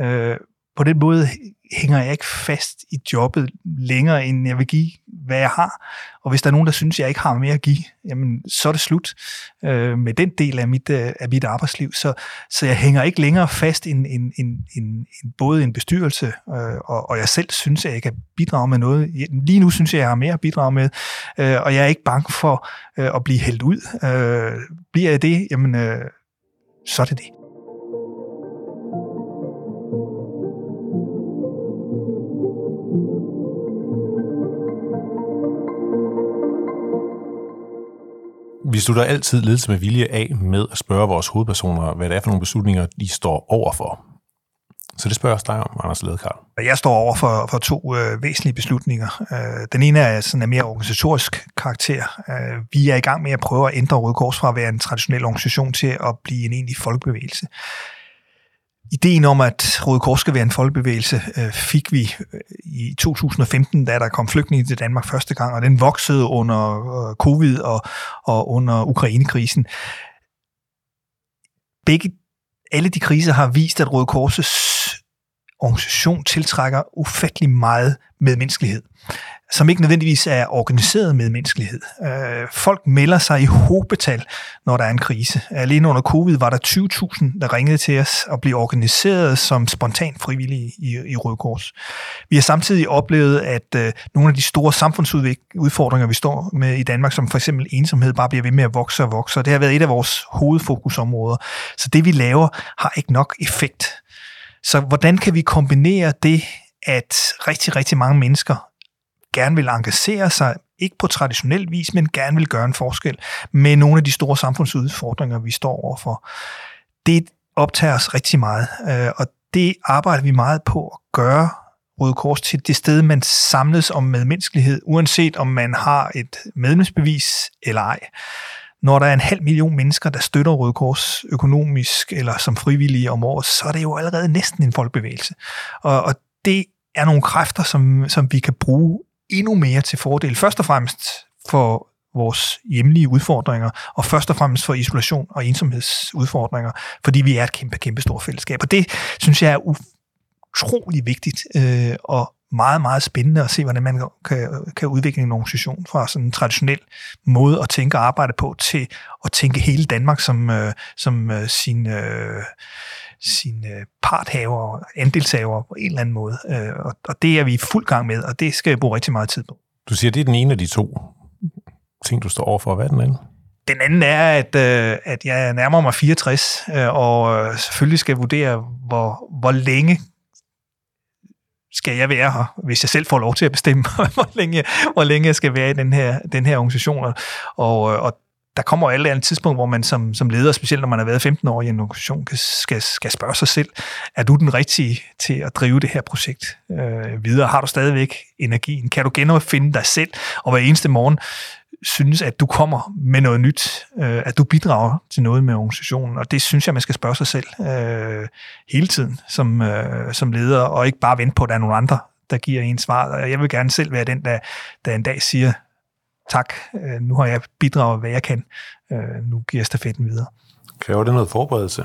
Øh, på den måde hænger jeg ikke fast i jobbet længere, end jeg vil give, hvad jeg har. Og hvis der er nogen, der synes, jeg ikke har mere at give, jamen, så er det slut øh, med den del af mit, øh, af mit arbejdsliv. Så, så jeg hænger ikke længere fast i en, en, en, en, en, både en bestyrelse, øh, og, og jeg selv synes, at jeg kan bidrage med noget. Lige nu synes jeg, at jeg har mere at bidrage med, øh, og jeg er ikke bange for øh, at blive hældt ud. Øh, bliver jeg det, jamen, øh, så er det det. Vi slutter altid ledelse med vilje af med at spørge vores hovedpersoner, hvad det er for nogle beslutninger, de står overfor. Så det spørger jeg dig om, Anders Ledekarl. Jeg står over for, for to øh, væsentlige beslutninger. Øh, den ene er sådan en mere organisatorisk karakter. Øh, vi er i gang med at prøve at ændre Røde Kors fra at være en traditionel organisation til at blive en egentlig folkebevægelse. Ideen om, at Røde Kors skal være en folkebevægelse, øh, fik vi øh, i 2015, da der kom flygtninge til Danmark første gang, og den voksede under øh, covid og, og under Ukrainekrisen. Begge, alle de kriser har vist, at Røde Kors' organisation tiltrækker ufattelig meget medmenneskelighed som ikke nødvendigvis er organiseret med menneskelighed. Øh, folk melder sig i hobetal, når der er en krise. Alene under covid var der 20.000, der ringede til os og blev organiseret som spontan frivillige i, i Røde Kors. Vi har samtidig oplevet, at øh, nogle af de store samfundsudfordringer, vi står med i Danmark, som for eksempel ensomhed, bare bliver ved med at vokse og vokse, og det har været et af vores hovedfokusområder. Så det, vi laver, har ikke nok effekt. Så hvordan kan vi kombinere det, at rigtig, rigtig mange mennesker gerne vil engagere sig, ikke på traditionel vis, men gerne vil gøre en forskel med nogle af de store samfundsudfordringer, vi står overfor. Det optager os rigtig meget, øh, og det arbejder vi meget på at gøre Røde Kors til det sted, man samles om medmenneskelighed, uanset om man har et medlemsbevis eller ej. Når der er en halv million mennesker, der støtter Røde Kors økonomisk eller som frivillige om året, så er det jo allerede næsten en folkebevægelse. Og, og det er nogle kræfter, som, som vi kan bruge endnu mere til fordel. Først og fremmest for vores hjemlige udfordringer, og først og fremmest for isolation og ensomhedsudfordringer, fordi vi er et kæmpe, kæmpe stort fællesskab. Og det synes jeg er utrolig vigtigt, øh, og meget, meget spændende at se, hvordan man kan, kan udvikle en organisation fra sådan en traditionel måde at tænke og arbejde på, til at tænke hele Danmark som, øh, som øh, sin... Øh, sine øh, parthaver, andelshaver på en eller anden måde. Øh, og, og det er vi i fuld gang med, og det skal jeg bruge rigtig meget tid på. Du siger, det er den ene af de to ting, du står overfor. Hvad er den anden? Den anden er, at, øh, at jeg nærmer mig 64, og selvfølgelig skal vurdere, hvor, hvor længe skal jeg være her, hvis jeg selv får lov til at bestemme, hvor, længe, hvor længe jeg skal være i den her, den her organisation. Og, og der kommer alle et tidspunkt, hvor man som, som leder, specielt når man har været 15 år i en organisation, kan, skal, skal spørge sig selv, er du den rigtige til at drive det her projekt øh, videre? Har du stadigvæk energien? Kan du genopfinde dig selv, og hver eneste morgen synes, at du kommer med noget nyt, øh, at du bidrager til noget med organisationen, og det synes jeg, man skal spørge sig selv øh, hele tiden som, øh, som leder, og ikke bare vente på, at der er nogle andre, der giver en svar. Jeg vil gerne selv være den, der, der en dag siger, tak, øh, nu har jeg bidraget, hvad jeg kan. Øh, nu giver stafetten videre. Kræver det noget forberedelse?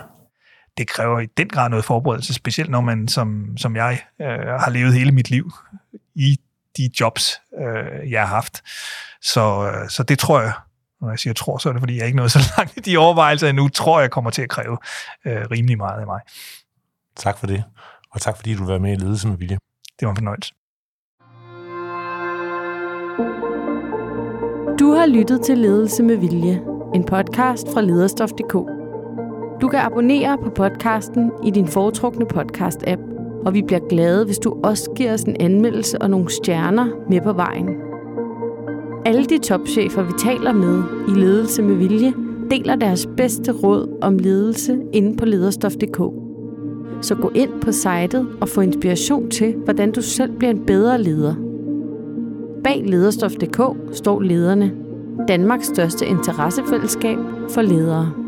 Det kræver i den grad noget forberedelse, specielt når man, som, som jeg, øh, har levet hele mit liv i de jobs, øh, jeg har haft. Så, øh, så det tror jeg, når jeg siger tror, så er det, fordi jeg ikke nået så langt i de overvejelser endnu, tror jeg kommer til at kræve øh, rimelig meget af mig. Tak for det, og tak fordi du var med i Ledelse med Vilje. Det var en fornøjelse. Du har lyttet til Ledelse med Vilje, en podcast fra lederstof.dk. Du kan abonnere på podcasten i din foretrukne podcast-app, og vi bliver glade, hvis du også giver os en anmeldelse og nogle stjerner med på vejen. Alle de topchefer, vi taler med i Ledelse med Vilje, deler deres bedste råd om ledelse inde på lederstof.dk. Så gå ind på sitet og få inspiration til, hvordan du selv bliver en bedre leder. Bag lederstof.dk står lederne. Danmarks største interessefællesskab for ledere.